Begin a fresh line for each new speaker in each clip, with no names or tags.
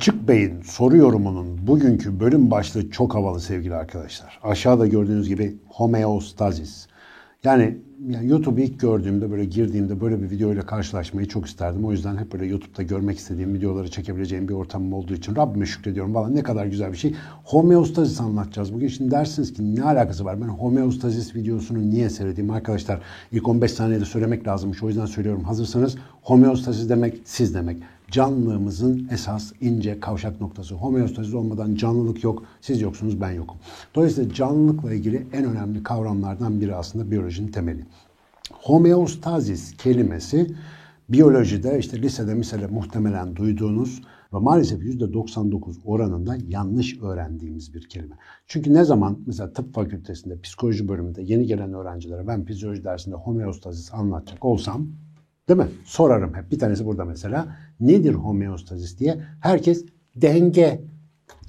Açık Bey'in soru yorumunun bugünkü bölüm başlığı çok havalı sevgili arkadaşlar. Aşağıda gördüğünüz gibi homeostazis. Yani, yani YouTube'u ilk gördüğümde böyle girdiğimde böyle bir video ile karşılaşmayı çok isterdim. O yüzden hep böyle YouTube'da görmek istediğim videoları çekebileceğim bir ortamım olduğu için Rabbime şükrediyorum. Valla ne kadar güzel bir şey. Homeostazis anlatacağız bugün. Şimdi dersiniz ki ne alakası var? Ben homeostazis videosunu niye seyredeyim arkadaşlar? İlk 15 saniyede söylemek lazımmış. O yüzden söylüyorum. Hazırsanız homeostazis demek siz demek canlılığımızın esas ince kavşak noktası. Homeostazis olmadan canlılık yok, siz yoksunuz, ben yokum. Dolayısıyla canlılıkla ilgili en önemli kavramlardan biri aslında biyolojinin temeli. Homeostazis kelimesi biyolojide işte lisede mesela muhtemelen duyduğunuz ve maalesef %99 oranında yanlış öğrendiğimiz bir kelime. Çünkü ne zaman mesela tıp fakültesinde, psikoloji bölümünde yeni gelen öğrencilere ben fizyoloji dersinde homeostazis anlatacak olsam Değil mi? Sorarım hep. Bir tanesi burada mesela. Nedir homeostazis diye. Herkes denge.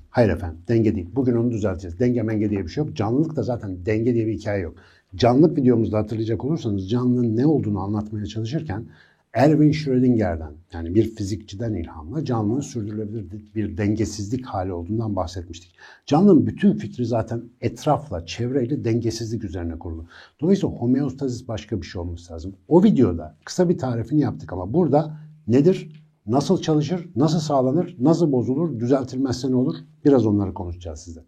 Hayır efendim denge değil. Bugün onu düzelteceğiz. Denge menge diye bir şey yok. Canlılık da zaten denge diye bir hikaye yok. Canlılık videomuzda hatırlayacak olursanız canlının ne olduğunu anlatmaya çalışırken Erwin Schrödinger'den yani bir fizikçiden ilhamla canlının sürdürülebilir bir dengesizlik hali olduğundan bahsetmiştik. Canlının bütün fikri zaten etrafla, çevreyle dengesizlik üzerine kurulu. Dolayısıyla homeostazis başka bir şey olması lazım. O videoda kısa bir tarifini yaptık ama burada nedir? Nasıl çalışır? Nasıl sağlanır? Nasıl bozulur? Düzeltilmezse ne olur? Biraz onları konuşacağız size.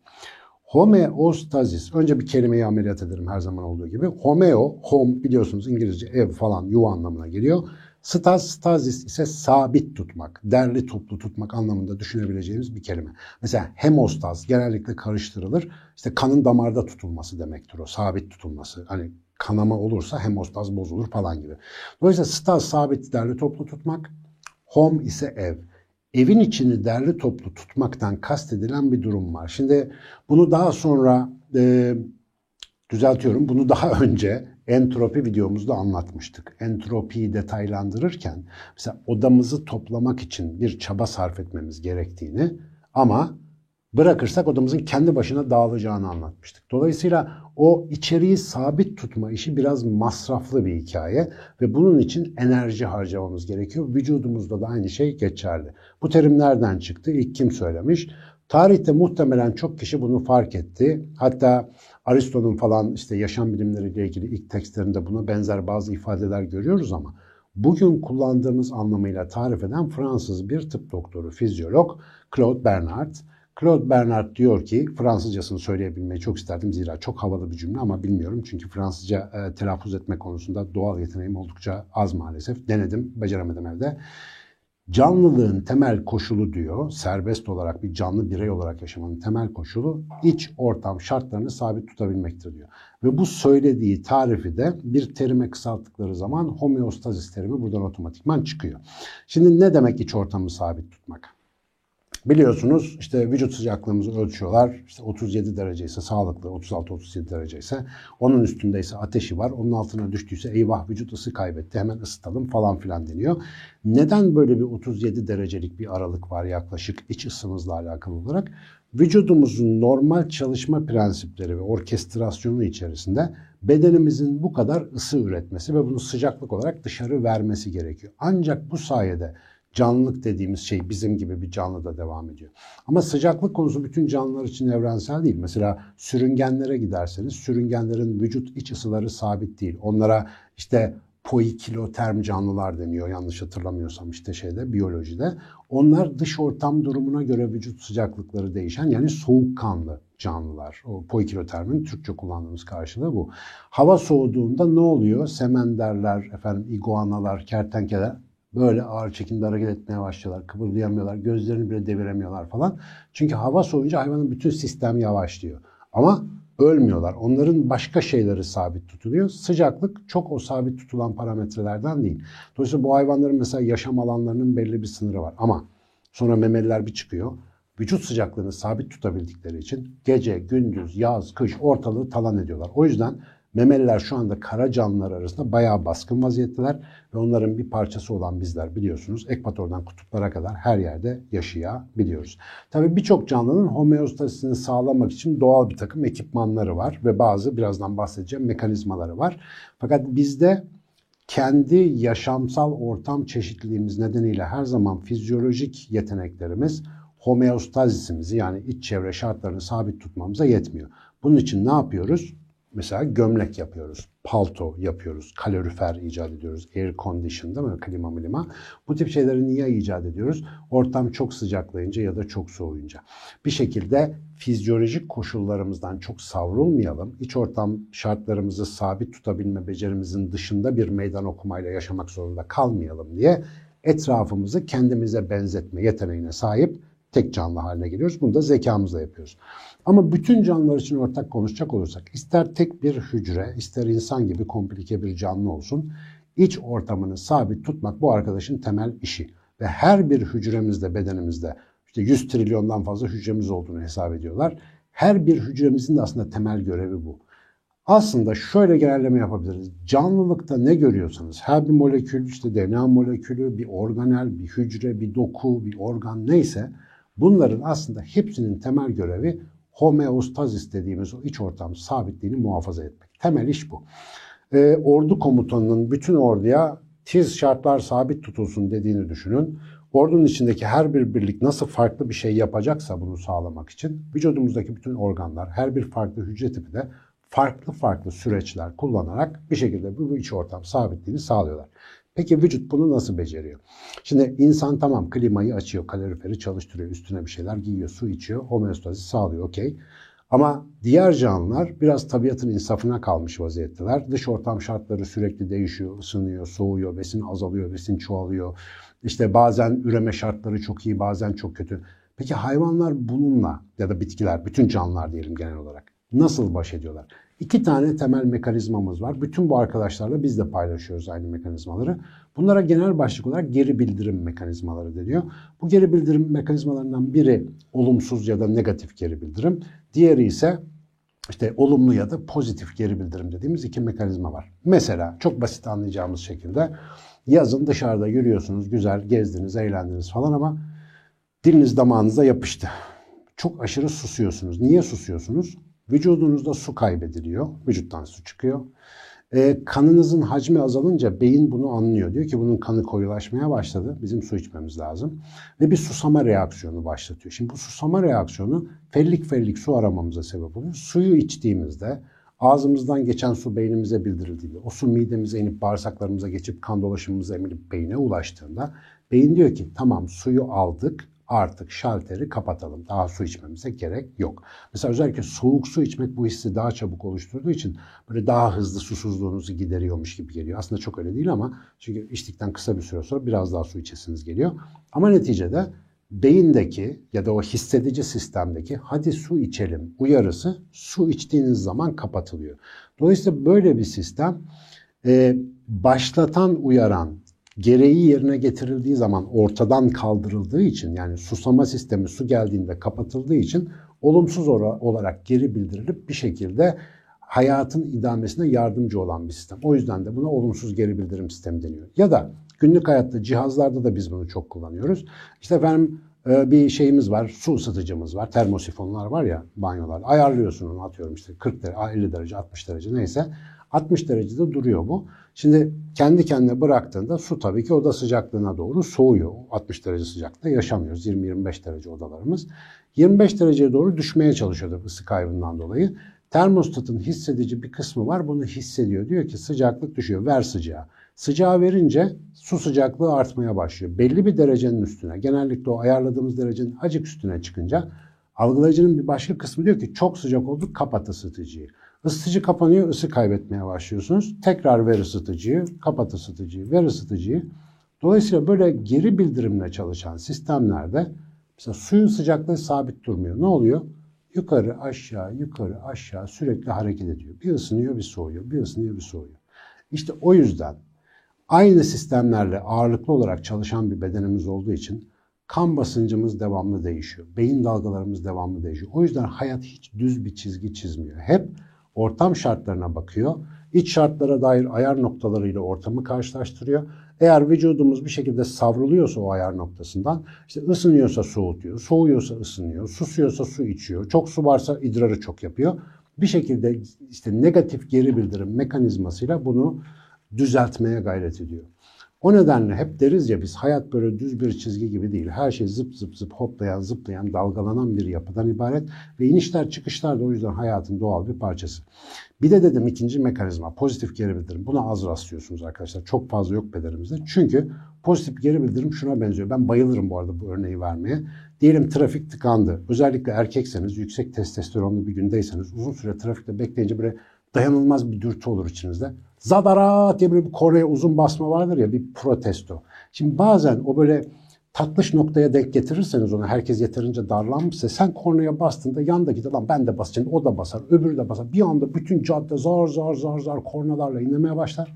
Homeostazis. Önce bir kelimeyi ameliyat ederim her zaman olduğu gibi. Homeo, home biliyorsunuz İngilizce ev falan yuva anlamına geliyor. Stas, stazis ise sabit tutmak, derli toplu tutmak anlamında düşünebileceğimiz bir kelime. Mesela hemostaz genellikle karıştırılır. İşte kanın damarda tutulması demektir o, sabit tutulması. Hani kanama olursa hemostaz bozulur falan gibi. Dolayısıyla staz sabit, derli toplu tutmak, home ise ev. Evin içini derli toplu tutmaktan kastedilen bir durum var. Şimdi bunu daha sonra e, düzeltiyorum. Bunu daha önce entropi videomuzda anlatmıştık. Entropiyi detaylandırırken mesela odamızı toplamak için bir çaba sarf etmemiz gerektiğini ama bırakırsak odamızın kendi başına dağılacağını anlatmıştık. Dolayısıyla o içeriği sabit tutma işi biraz masraflı bir hikaye ve bunun için enerji harcamamız gerekiyor. Vücudumuzda da aynı şey geçerli. Bu terim nereden çıktı? İlk kim söylemiş? Tarihte muhtemelen çok kişi bunu fark etti. Hatta Aristo'nun falan işte yaşam bilimleriyle ilgili ilk tekstlerinde buna benzer bazı ifadeler görüyoruz ama bugün kullandığımız anlamıyla tarif eden Fransız bir tıp doktoru, fizyolog Claude Bernard. Claude Bernard diyor ki, Fransızcasını söyleyebilmeyi çok isterdim zira çok havalı bir cümle ama bilmiyorum çünkü Fransızca e, telaffuz etme konusunda doğal yeteneğim oldukça az maalesef. Denedim, beceremedim evde. Canlılığın temel koşulu diyor, serbest olarak bir canlı birey olarak yaşamanın temel koşulu iç ortam şartlarını sabit tutabilmektir diyor. Ve bu söylediği tarifi de bir terime kısalttıkları zaman homeostazis terimi buradan otomatikman çıkıyor. Şimdi ne demek iç ortamı sabit tutmak? Biliyorsunuz işte vücut sıcaklığımızı ölçüyorlar. İşte 37 derece ise sağlıklı, 36-37 derece ise onun üstünde ise ateşi var. Onun altına düştüyse eyvah vücut ısı kaybetti hemen ısıtalım falan filan deniyor. Neden böyle bir 37 derecelik bir aralık var yaklaşık iç ısımızla alakalı olarak? Vücudumuzun normal çalışma prensipleri ve orkestrasyonu içerisinde bedenimizin bu kadar ısı üretmesi ve bunu sıcaklık olarak dışarı vermesi gerekiyor. Ancak bu sayede canlılık dediğimiz şey bizim gibi bir canlı da devam ediyor. Ama sıcaklık konusu bütün canlılar için evrensel değil. Mesela sürüngenlere giderseniz sürüngenlerin vücut iç ısıları sabit değil. Onlara işte poikiloterm canlılar deniyor yanlış hatırlamıyorsam işte şeyde biyolojide. Onlar dış ortam durumuna göre vücut sıcaklıkları değişen yani soğukkanlı canlılar. O poikilotermin Türkçe kullandığımız karşılığı bu. Hava soğuduğunda ne oluyor? Semenderler, efendim iguanalar, kertenkeleler böyle ağır çekimde hareket etmeye başlıyorlar. Kıpırdayamıyorlar. Gözlerini bile deviremiyorlar falan. Çünkü hava soğuyunca hayvanın bütün sistemi yavaşlıyor. Ama ölmüyorlar. Onların başka şeyleri sabit tutuluyor. Sıcaklık çok o sabit tutulan parametrelerden değil. Dolayısıyla bu hayvanların mesela yaşam alanlarının belli bir sınırı var. Ama sonra memeliler bir çıkıyor. Vücut sıcaklığını sabit tutabildikleri için gece, gündüz, yaz, kış ortalığı talan ediyorlar. O yüzden Memeliler şu anda kara canlılar arasında bayağı baskın vaziyetteler ve onların bir parçası olan bizler biliyorsunuz ekvatordan kutuplara kadar her yerde yaşayabiliyoruz. Tabii birçok canlının homeostasisini sağlamak için doğal bir takım ekipmanları var ve bazı birazdan bahsedeceğim mekanizmaları var. Fakat bizde kendi yaşamsal ortam çeşitliliğimiz nedeniyle her zaman fizyolojik yeteneklerimiz homeostazisimizi yani iç çevre şartlarını sabit tutmamıza yetmiyor. Bunun için ne yapıyoruz? Mesela gömlek yapıyoruz, palto yapıyoruz, kalorifer icat ediyoruz, air condition değil mi? Klima milima. Bu tip şeyleri niye icat ediyoruz? Ortam çok sıcaklayınca ya da çok soğuyunca. Bir şekilde fizyolojik koşullarımızdan çok savrulmayalım. İç ortam şartlarımızı sabit tutabilme becerimizin dışında bir meydan okumayla yaşamak zorunda kalmayalım diye etrafımızı kendimize benzetme yeteneğine sahip tek canlı haline geliyoruz. Bunu da zekamızla yapıyoruz. Ama bütün canlılar için ortak konuşacak olursak ister tek bir hücre ister insan gibi komplike bir canlı olsun iç ortamını sabit tutmak bu arkadaşın temel işi. Ve her bir hücremizde bedenimizde işte 100 trilyondan fazla hücremiz olduğunu hesap ediyorlar. Her bir hücremizin de aslında temel görevi bu. Aslında şöyle genelleme yapabiliriz. Canlılıkta ne görüyorsanız her bir molekül işte DNA molekülü, bir organel, bir hücre, bir doku, bir organ neyse bunların aslında hepsinin temel görevi homeostazis dediğimiz o iç ortam sabitliğini muhafaza etmek. Temel iş bu. Ee, ordu komutanının bütün orduya tiz şartlar sabit tutulsun dediğini düşünün. Ordunun içindeki her bir birlik nasıl farklı bir şey yapacaksa bunu sağlamak için vücudumuzdaki bütün organlar, her bir farklı hücre tipi de farklı farklı süreçler kullanarak bir şekilde bu iç ortam sabitliğini sağlıyorlar. Peki vücut bunu nasıl beceriyor? Şimdi insan tamam klimayı açıyor, kaloriferi çalıştırıyor, üstüne bir şeyler giyiyor, su içiyor, homeostazi sağlıyor, okey. Ama diğer canlılar biraz tabiatın insafına kalmış vaziyetteler. Dış ortam şartları sürekli değişiyor, ısınıyor, soğuyor, besin azalıyor, besin çoğalıyor. İşte bazen üreme şartları çok iyi, bazen çok kötü. Peki hayvanlar bununla ya da bitkiler, bütün canlılar diyelim genel olarak nasıl baş ediyorlar? İki tane temel mekanizmamız var. Bütün bu arkadaşlarla biz de paylaşıyoruz aynı mekanizmaları. Bunlara genel başlık olarak geri bildirim mekanizmaları deniyor. Bu geri bildirim mekanizmalarından biri olumsuz ya da negatif geri bildirim. Diğeri ise işte olumlu ya da pozitif geri bildirim dediğimiz iki mekanizma var. Mesela çok basit anlayacağımız şekilde yazın dışarıda yürüyorsunuz, güzel gezdiniz, eğlendiniz falan ama diliniz damağınıza yapıştı. Çok aşırı susuyorsunuz. Niye susuyorsunuz? Vücudunuzda su kaybediliyor. Vücuttan su çıkıyor. E, kanınızın hacmi azalınca beyin bunu anlıyor. Diyor ki bunun kanı koyulaşmaya başladı. Bizim su içmemiz lazım. Ve bir susama reaksiyonu başlatıyor. Şimdi bu susama reaksiyonu fellik fellik su aramamıza sebep oluyor. Suyu içtiğimizde ağzımızdan geçen su beynimize bildirildiğinde, o su midemize inip bağırsaklarımıza geçip kan dolaşımımıza emilip beyine ulaştığında beyin diyor ki tamam suyu aldık artık şalteri kapatalım. Daha su içmemize gerek yok. Mesela özellikle soğuk su içmek bu hissi daha çabuk oluşturduğu için böyle daha hızlı susuzluğunuzu gideriyormuş gibi geliyor. Aslında çok öyle değil ama çünkü içtikten kısa bir süre sonra biraz daha su içesiniz geliyor. Ama neticede beyindeki ya da o hissedici sistemdeki hadi su içelim uyarısı su içtiğiniz zaman kapatılıyor. Dolayısıyla böyle bir sistem e, başlatan uyaran gereği yerine getirildiği zaman ortadan kaldırıldığı için yani susama sistemi su geldiğinde kapatıldığı için olumsuz olarak geri bildirilip bir şekilde hayatın idamesine yardımcı olan bir sistem. O yüzden de buna olumsuz geri bildirim sistemi deniyor. Ya da günlük hayatta cihazlarda da biz bunu çok kullanıyoruz. İşte efendim bir şeyimiz var, su ısıtıcımız var, termosifonlar var ya banyolar. Ayarlıyorsun onu atıyorum işte 40 derece, 50 derece, 60 derece neyse. 60 derecede duruyor bu. Şimdi kendi kendine bıraktığında su tabii ki oda sıcaklığına doğru soğuyor. 60 derece sıcaklıkta yaşamıyoruz. 20-25 derece odalarımız. 25 dereceye doğru düşmeye çalışıyordu ısı kaybından dolayı. Termostatın hissedici bir kısmı var. Bunu hissediyor. Diyor ki sıcaklık düşüyor. Ver sıcağı. Sıcağı verince su sıcaklığı artmaya başlıyor. Belli bir derecenin üstüne, genellikle o ayarladığımız derecenin acık üstüne çıkınca algılayıcının bir başka kısmı diyor ki çok sıcak oldu kapat ısıtıcıyı. Isıtıcı kapanıyor, ısı kaybetmeye başlıyorsunuz. Tekrar ver ısıtıcıyı, kapat ısıtıcıyı, ver ısıtıcıyı. Dolayısıyla böyle geri bildirimle çalışan sistemlerde mesela suyun sıcaklığı sabit durmuyor. Ne oluyor? Yukarı aşağı yukarı aşağı sürekli hareket ediyor. Bir ısınıyor bir soğuyor, bir ısınıyor bir soğuyor. İşte o yüzden aynı sistemlerle ağırlıklı olarak çalışan bir bedenimiz olduğu için kan basıncımız devamlı değişiyor. Beyin dalgalarımız devamlı değişiyor. O yüzden hayat hiç düz bir çizgi çizmiyor. Hep ortam şartlarına bakıyor. İç şartlara dair ayar noktalarıyla ortamı karşılaştırıyor. Eğer vücudumuz bir şekilde savruluyorsa o ayar noktasından, işte ısınıyorsa soğutuyor, soğuyorsa ısınıyor, susuyorsa su içiyor, çok su varsa idrarı çok yapıyor. Bir şekilde işte negatif geri bildirim mekanizmasıyla bunu düzeltmeye gayret ediyor. O nedenle hep deriz ya biz hayat böyle düz bir çizgi gibi değil. Her şey zıp zıp zıp hoplayan, zıplayan, dalgalanan bir yapıdan ibaret. Ve inişler çıkışlar da o yüzden hayatın doğal bir parçası. Bir de dedim ikinci mekanizma pozitif geri bildirim. Buna az rastlıyorsunuz arkadaşlar. Çok fazla yok bedenimizde. Çünkü pozitif geri bildirim şuna benziyor. Ben bayılırım bu arada bu örneği vermeye. Diyelim trafik tıkandı. Özellikle erkekseniz, yüksek testosteronlu bir gündeyseniz uzun süre trafikte bekleyince böyle dayanılmaz bir dürtü olur içinizde. Zadara diye böyle bir kornaya uzun basma vardır ya bir protesto. Şimdi bazen o böyle tatlış noktaya denk getirirseniz onu herkes yeterince darlanmışsa sen kornaya bastığında yandaki de lan ben de basacağım o da basar öbürü de basar. Bir anda bütün cadde zar zar zar zar kornalarla inlemeye başlar.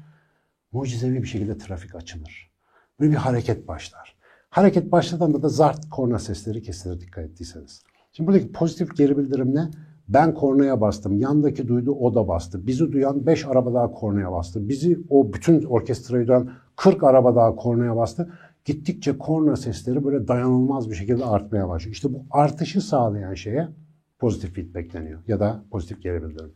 Mucizevi bir şekilde trafik açılır. Böyle bir hareket başlar. Hareket başladığında da zart korna sesleri kesilir dikkat ettiyseniz. Şimdi buradaki pozitif geri bildirim ne? Ben kornaya bastım. Yandaki duydu o da bastı. Bizi duyan 5 araba daha kornaya bastı. Bizi o bütün orkestrayı duyan 40 araba daha kornaya bastı. Gittikçe korna sesleri böyle dayanılmaz bir şekilde artmaya başlıyor. İşte bu artışı sağlayan şeye pozitif feedback deniyor ya da pozitif geri bildirim.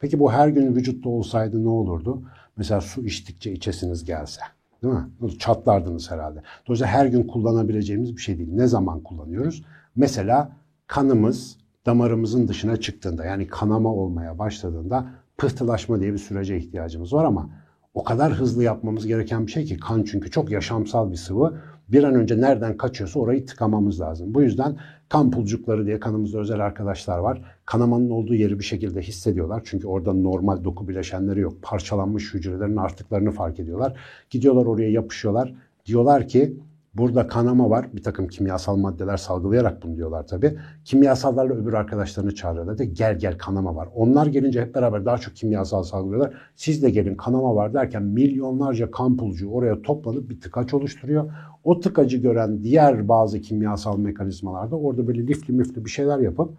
Peki bu her gün vücutta olsaydı ne olurdu? Mesela su içtikçe içesiniz gelse. Değil mi? Çatlardınız herhalde. Dolayısıyla her gün kullanabileceğimiz bir şey değil. Ne zaman kullanıyoruz? Mesela kanımız damarımızın dışına çıktığında yani kanama olmaya başladığında pıhtılaşma diye bir sürece ihtiyacımız var ama o kadar hızlı yapmamız gereken bir şey ki kan çünkü çok yaşamsal bir sıvı. Bir an önce nereden kaçıyorsa orayı tıkamamız lazım. Bu yüzden kan pulcukları diye kanımızda özel arkadaşlar var. Kanamanın olduğu yeri bir şekilde hissediyorlar. Çünkü orada normal doku bileşenleri yok. Parçalanmış hücrelerin arttıklarını fark ediyorlar. Gidiyorlar oraya yapışıyorlar. Diyorlar ki Burada kanama var. Bir takım kimyasal maddeler salgılayarak bunu diyorlar tabii. Kimyasallarla öbür arkadaşlarını çağırıyorlar. De, gel gel kanama var. Onlar gelince hep beraber daha çok kimyasal salgılıyorlar. Siz de gelin kanama var derken milyonlarca kan pulcuğu oraya toplanıp bir tıkaç oluşturuyor. O tıkacı gören diğer bazı kimyasal mekanizmalarda orada böyle lifli müflü bir şeyler yapıp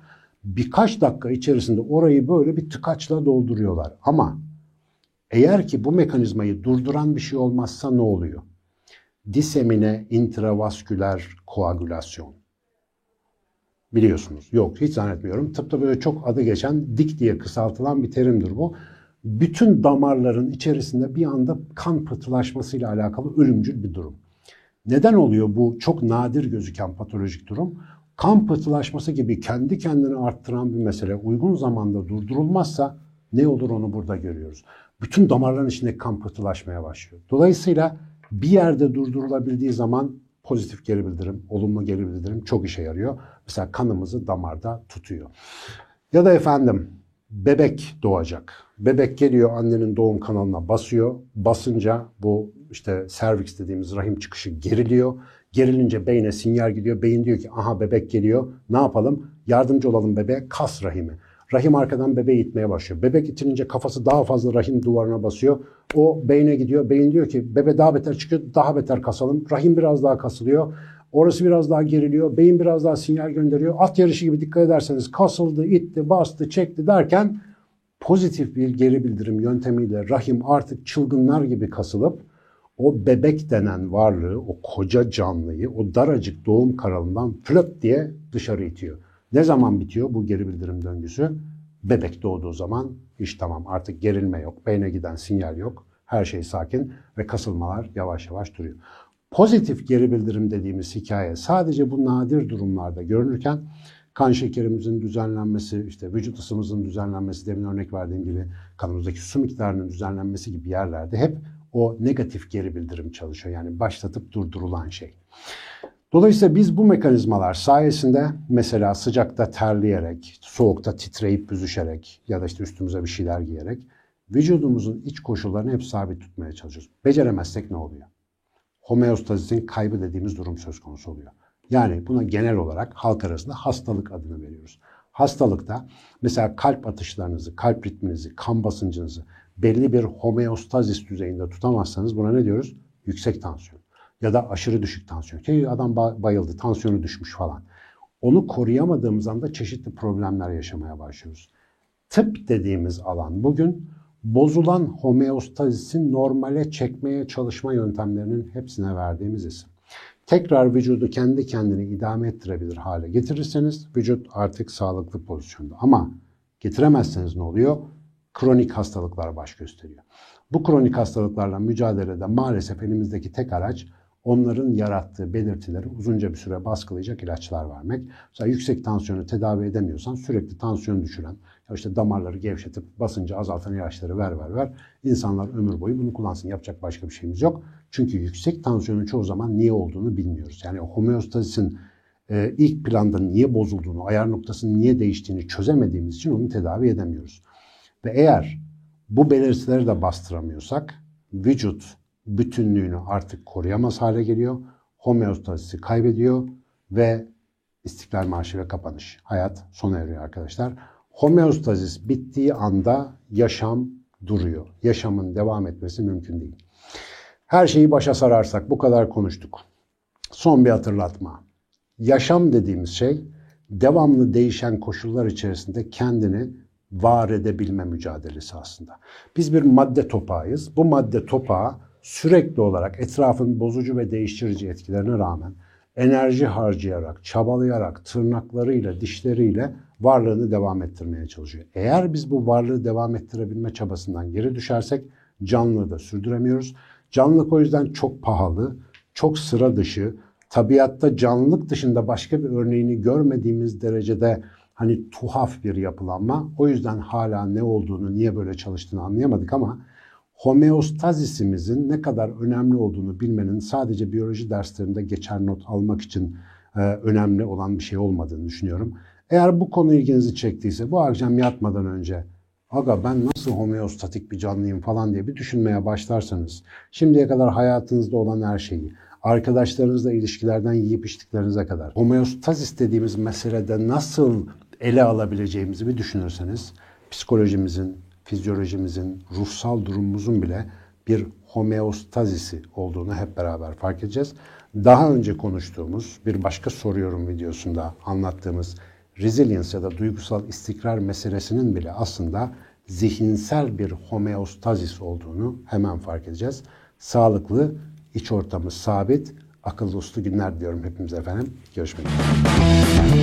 birkaç dakika içerisinde orayı böyle bir tıkaçla dolduruyorlar. Ama eğer ki bu mekanizmayı durduran bir şey olmazsa ne oluyor? Disemine intravasküler koagülasyon. Biliyorsunuz. Yok hiç zannetmiyorum. Tıpta böyle çok adı geçen dik diye kısaltılan bir terimdir bu. Bütün damarların içerisinde bir anda kan pıhtılaşmasıyla alakalı ölümcül bir durum. Neden oluyor bu çok nadir gözüken patolojik durum? Kan pıhtılaşması gibi kendi kendini arttıran bir mesele uygun zamanda durdurulmazsa ne olur onu burada görüyoruz. Bütün damarların içinde kan pıhtılaşmaya başlıyor. Dolayısıyla bir yerde durdurulabildiği zaman pozitif geri bildirim, olumlu geri bildirim çok işe yarıyor. Mesela kanımızı damarda tutuyor. Ya da efendim bebek doğacak. Bebek geliyor annenin doğum kanalına basıyor. Basınca bu işte serviks dediğimiz rahim çıkışı geriliyor. Gerilince beyne sinyal gidiyor. Beyin diyor ki aha bebek geliyor. Ne yapalım? Yardımcı olalım bebeğe. Kas rahimi. Rahim arkadan bebeği itmeye başlıyor. Bebek itilince kafası daha fazla rahim duvarına basıyor. O beyne gidiyor. Beyin diyor ki bebe daha beter çıkıyor. Daha beter kasalım. Rahim biraz daha kasılıyor. Orası biraz daha geriliyor. Beyin biraz daha sinyal gönderiyor. At yarışı gibi dikkat ederseniz kasıldı, itti, bastı, çekti derken pozitif bir geri bildirim yöntemiyle rahim artık çılgınlar gibi kasılıp o bebek denen varlığı, o koca canlıyı o daracık doğum kanalından flöp diye dışarı itiyor. Ne zaman bitiyor bu geri bildirim döngüsü? Bebek doğduğu zaman iş tamam artık gerilme yok, beyne giden sinyal yok, her şey sakin ve kasılmalar yavaş yavaş duruyor. Pozitif geri bildirim dediğimiz hikaye sadece bu nadir durumlarda görünürken kan şekerimizin düzenlenmesi, işte vücut ısımızın düzenlenmesi, demin örnek verdiğim gibi kanımızdaki su miktarının düzenlenmesi gibi yerlerde hep o negatif geri bildirim çalışıyor. Yani başlatıp durdurulan şey. Dolayısıyla biz bu mekanizmalar sayesinde mesela sıcakta terleyerek, soğukta titreyip büzüşerek ya da işte üstümüze bir şeyler giyerek vücudumuzun iç koşullarını hep sabit tutmaya çalışıyoruz. Beceremezsek ne oluyor? Homeostazisin kaybı dediğimiz durum söz konusu oluyor. Yani buna genel olarak halk arasında hastalık adını veriyoruz. Hastalıkta mesela kalp atışlarınızı, kalp ritminizi, kan basıncınızı belli bir homeostazis düzeyinde tutamazsanız buna ne diyoruz? Yüksek tansiyon ya da aşırı düşük tansiyon. Ki adam bayıldı, tansiyonu düşmüş falan. Onu koruyamadığımız anda çeşitli problemler yaşamaya başlıyoruz. Tıp dediğimiz alan bugün bozulan homeostazisi normale çekmeye çalışma yöntemlerinin hepsine verdiğimiz isim. Tekrar vücudu kendi kendini idame ettirebilir hale getirirseniz vücut artık sağlıklı pozisyonda. Ama getiremezseniz ne oluyor? Kronik hastalıklar baş gösteriyor. Bu kronik hastalıklarla mücadelede maalesef elimizdeki tek araç onların yarattığı belirtileri uzunca bir süre baskılayacak ilaçlar vermek. Mesela yüksek tansiyonu tedavi edemiyorsan sürekli tansiyon düşüren, işte damarları gevşetip basıncı azaltan ilaçları ver ver ver. İnsanlar ömür boyu bunu kullansın. Yapacak başka bir şeyimiz yok. Çünkü yüksek tansiyonun çoğu zaman niye olduğunu bilmiyoruz. Yani homeostazisin e, ilk planda niye bozulduğunu, ayar noktasının niye değiştiğini çözemediğimiz için onu tedavi edemiyoruz. Ve eğer bu belirtileri de bastıramıyorsak vücut bütünlüğünü artık koruyamaz hale geliyor. Homeostazisi kaybediyor ve İstiklal Marşı ve kapanış. Hayat sona eriyor arkadaşlar. Homeostazis bittiği anda yaşam duruyor. Yaşamın devam etmesi mümkün değil. Her şeyi başa sararsak bu kadar konuştuk. Son bir hatırlatma. Yaşam dediğimiz şey devamlı değişen koşullar içerisinde kendini var edebilme mücadelesi aslında. Biz bir madde topağıyız. Bu madde topağı sürekli olarak etrafın bozucu ve değiştirici etkilerine rağmen enerji harcayarak, çabalayarak, tırnaklarıyla, dişleriyle varlığını devam ettirmeye çalışıyor. Eğer biz bu varlığı devam ettirebilme çabasından geri düşersek canlılığı da sürdüremiyoruz. Canlılık o yüzden çok pahalı, çok sıra dışı, tabiatta canlılık dışında başka bir örneğini görmediğimiz derecede hani tuhaf bir yapılanma. O yüzden hala ne olduğunu, niye böyle çalıştığını anlayamadık ama homeostazisimizin ne kadar önemli olduğunu bilmenin sadece biyoloji derslerinde geçer not almak için e, önemli olan bir şey olmadığını düşünüyorum. Eğer bu konu ilginizi çektiyse bu akşam yatmadan önce aga ben nasıl homeostatik bir canlıyım falan diye bir düşünmeye başlarsanız şimdiye kadar hayatınızda olan her şeyi arkadaşlarınızla ilişkilerden yiyip içtiklerinize kadar homeostazis dediğimiz meselede nasıl ele alabileceğimizi bir düşünürseniz psikolojimizin, fizyolojimizin, ruhsal durumumuzun bile bir homeostazisi olduğunu hep beraber fark edeceğiz. Daha önce konuştuğumuz bir başka soruyorum videosunda anlattığımız resilience ya da duygusal istikrar meselesinin bile aslında zihinsel bir homeostazis olduğunu hemen fark edeceğiz. Sağlıklı, iç ortamı sabit, akıllı uslu günler diyorum hepimize efendim. Görüşmek üzere.